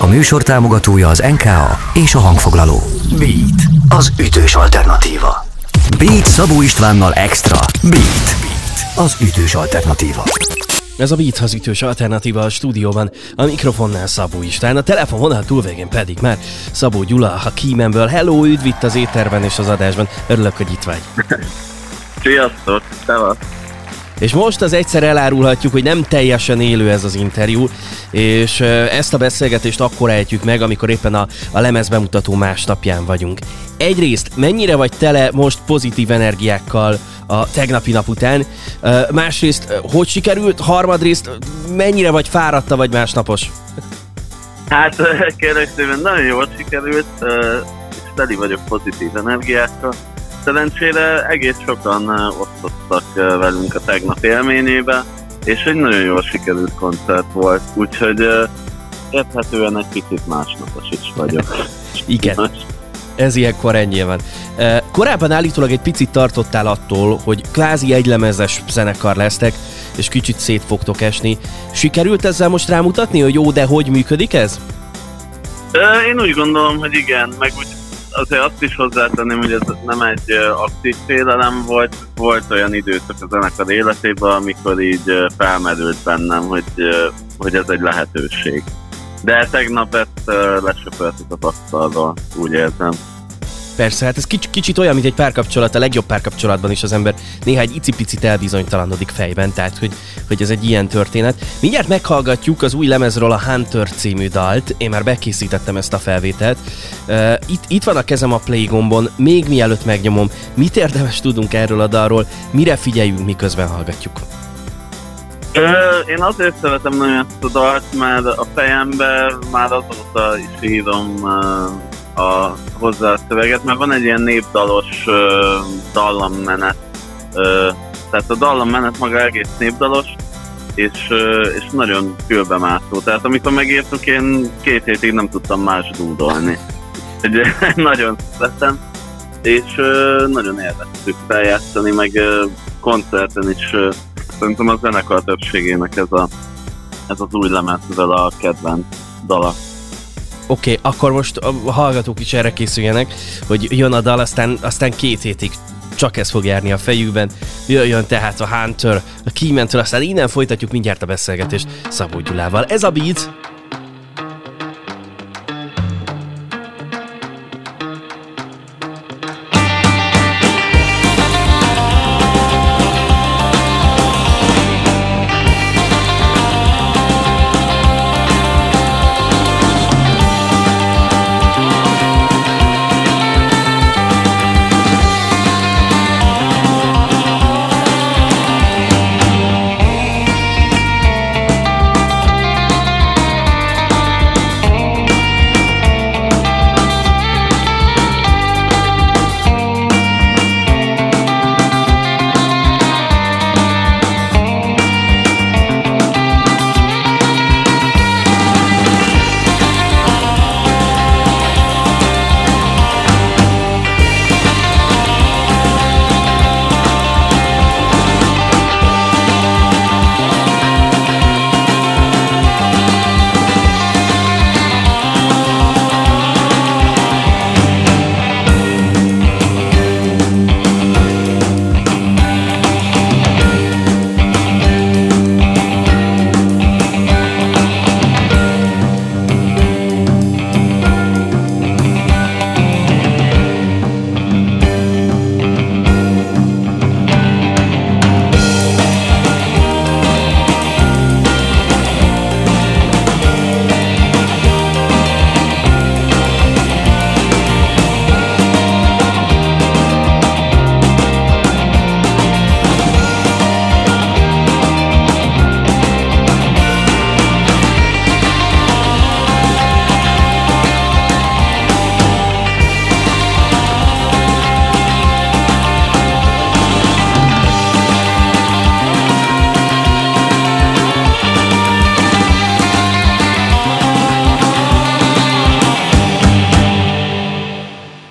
A műsor támogatója az NKA és a hangfoglaló. Beat, az ütős alternatíva. Beat Szabó Istvánnal Extra. Beat, Beat az ütős alternatíva. Ez a Beat az ütős alternatíva a stúdióban, a mikrofonnál Szabó István, a telefon vonal túlvégén pedig már Szabó Gyula, a Kímenből. Hello, üdv itt az éterben és az adásban. Örülök, hogy itt vagy. Sziasztok, szevasz! És most az egyszer elárulhatjuk, hogy nem teljesen élő ez az interjú, és ezt a beszélgetést akkor ejtjük meg, amikor éppen a, a lemez bemutató másnapján vagyunk. Egyrészt mennyire vagy tele most pozitív energiákkal a tegnapi nap után, másrészt hogy sikerült, harmadrészt mennyire vagy fáradta vagy másnapos? Hát kérlek szépen, nagyon jól sikerült, és teli vagyok pozitív energiákkal szerencsére egész sokan osztottak velünk a tegnap élményébe, és egy nagyon jól sikerült koncert volt, úgyhogy érthetően egy kicsit másnapos is vagyok. Igen. Ez ilyenkor ennyi van. Korábban állítólag egy picit tartottál attól, hogy kvázi egylemezes zenekar lesztek, és kicsit szét fogtok esni. Sikerült ezzel most rámutatni, hogy jó, de hogy működik ez? Én úgy gondolom, hogy igen, meg úgy azért azt is hozzátenném, hogy ez nem egy aktív félelem volt, volt olyan időszak a zenekar életében, amikor így felmerült bennem, hogy, hogy ez egy lehetőség. De tegnap ezt lesöpöltük a asztalról, úgy érzem. Persze, hát ez kics- kicsit olyan, mint egy párkapcsolat, a legjobb párkapcsolatban is az ember néha egy icipicit elbizonytalanodik fejben, tehát hogy, hogy ez egy ilyen történet. Mindjárt meghallgatjuk az új lemezről a Hunter című dalt, én már bekészítettem ezt a felvételt. Uh, itt, itt van a kezem a play gombon, még mielőtt megnyomom, mit érdemes tudunk erről a dalról, mire figyeljünk, miközben hallgatjuk. Én azért szeretem nagyon ezt a dalt, mert a fejemben már azóta is írom a, hozzá a szöveget, mert van egy ilyen népdalos uh, dallammenet, uh, tehát a dallammenet maga egész népdalos, és, uh, és nagyon fülbemászó. Tehát amikor megírtuk, én két hétig nem tudtam más dúdolni. Egy, nagyon szeretem, és uh, nagyon élveztük feljátszani, meg uh, koncerten is uh, szerintem a zenekar többségének ez, a, ez az új lemezvel a kedvenc dala. Oké, okay, akkor most a hallgatók is erre készüljenek, hogy jön a dal, aztán, aztán két hétig csak ez fog járni a fejükben. Jöjjön tehát a Hunter, a Keymentől, aztán innen folytatjuk mindjárt a beszélgetést Szabó Gyulával. Ez a Beat,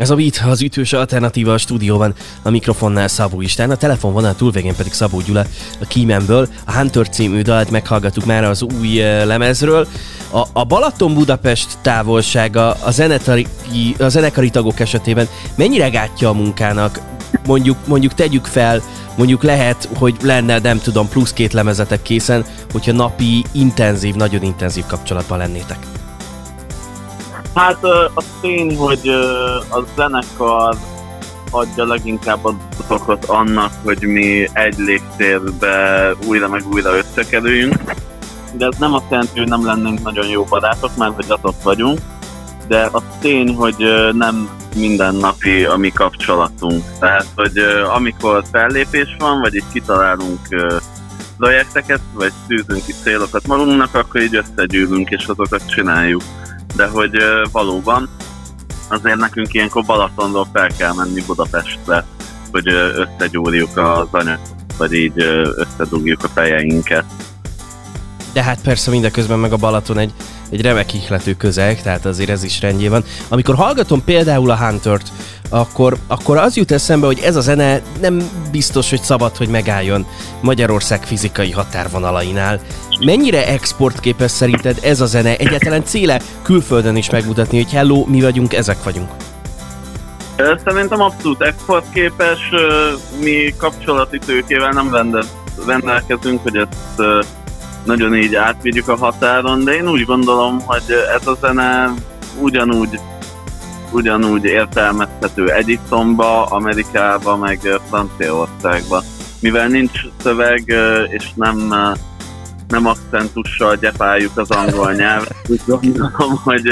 Ez a Beat, az ütős alternatíva a stúdióban, a mikrofonnál Szabó Istán, a telefonvonal túlvégén pedig Szabó Gyula a Kímenből. A Hunter című dalt meghallgattuk már az új eh, lemezről. A, a Balaton-Budapest távolsága a, zenetari, a zenekari tagok esetében mennyire gátja a munkának? Mondjuk, mondjuk tegyük fel, mondjuk lehet, hogy lenne, nem tudom, plusz két lemezetek készen, hogyha napi intenzív, nagyon intenzív kapcsolatban lennétek. Hát a tény, hogy a zenekar adja leginkább a dolgot annak, hogy mi egy légtérbe újra meg újra összekerüljünk. De ez nem azt jelenti, hogy nem lennénk nagyon jó barátok, mert hogy azok vagyunk. De a tény, hogy nem mindennapi a mi kapcsolatunk. Tehát, hogy amikor fellépés van, vagy itt kitalálunk projekteket, vagy tűzünk ki célokat magunknak, akkor így összegyűlünk és azokat csináljuk de hogy valóban azért nekünk ilyenkor Balatonról fel kell menni Budapestre, hogy összegyúrjuk az anyag, vagy így összedugjuk a fejeinket. De hát persze mindeközben meg a Balaton egy, egy remek ihlető közeg, tehát azért ez is rendjén. Amikor hallgatom például a Huntert, akkor, akkor az jut eszembe, hogy ez a zene nem biztos, hogy szabad, hogy megálljon Magyarország fizikai határvonalainál. Mennyire exportképes szerinted ez a zene? Egyáltalán céle külföldön is megmutatni, hogy hello, mi vagyunk, ezek vagyunk? Szerintem abszolút exportképes, mi kapcsolati tőkével nem rendelkezünk, hogy ezt nagyon így átvigyük a határon, de én úgy gondolom, hogy ez a zene ugyanúgy ugyanúgy értelmezhető Egyiptomba, Amerikába, meg Franciaországba. Mivel nincs szöveg, és nem, nem akcentussal gyepáljuk az angol nyelvet, úgy gondolom, hogy,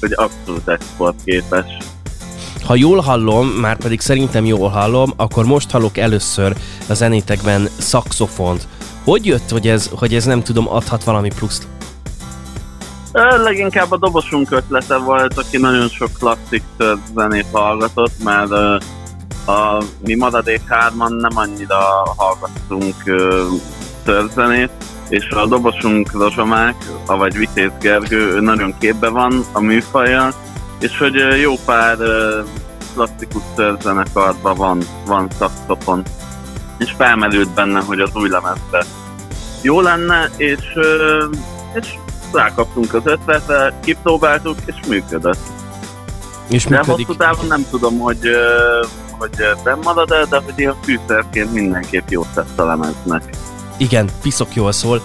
hogy abszolút exportképes. Ha jól hallom, már pedig szerintem jól hallom, akkor most hallok először a zenétekben szakszofont. Hogy jött, hogy ez, hogy ez nem tudom, adhat valami pluszt? Leginkább a dobosunk ötlete volt, aki nagyon sok klasszik zenét hallgatott, mert a, mi maradék hárman nem annyira hallgattunk zenét, és a dobosunk Rozsomák, vagy Vitéz Gergő, ő nagyon képbe van a műfajjal, és hogy jó pár klasszikus zenekarban van, van szakszopon, és felmerült benne, hogy az új lemezbe jó lenne, és, és rákaptunk az ötletre, kipróbáltuk, és működött. És de működik. hosszú távon nem tudom, hogy, hogy nem marad el, de hogy ilyen fűszerként mindenképp jó tett a lemeznek. Igen, piszok jól szól.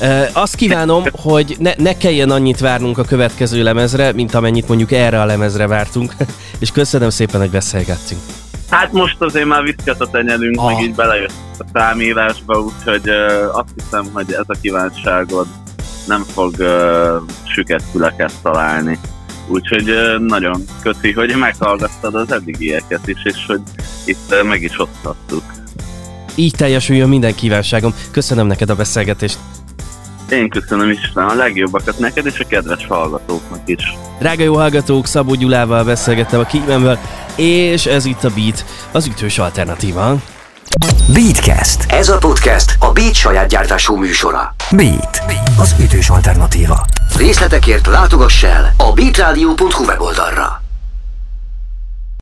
Uh, azt kívánom, hogy ne, ne kelljen annyit várnunk a következő lemezre, mint amennyit mondjuk erre a lemezre vártunk, és köszönöm szépen, hogy beszélgettünk. Hát most azért már viszket a tenyelünk, ah. meg így belejött a számírásba, úgyhogy uh, azt hiszem, hogy ez a kívánságod nem fog uh, süket füleket találni. Úgyhogy uh, nagyon köszi, hogy meghallgattad az eddigieket is, és hogy itt uh, meg is osztattuk. Így teljesüljön minden kívánságom. Köszönöm neked a beszélgetést. Én köszönöm is a legjobbakat neked és a kedves hallgatóknak is. Drága jó hallgatók, Szabó Gyulával beszélgettem a Kímenből, és ez itt a Beat, az ütős alternatíva. Beatcast. Ez a podcast a Beat saját gyártású műsora. Beat. Az ütős alternatíva. Részletekért látogass el a beatradio.hu weboldalra.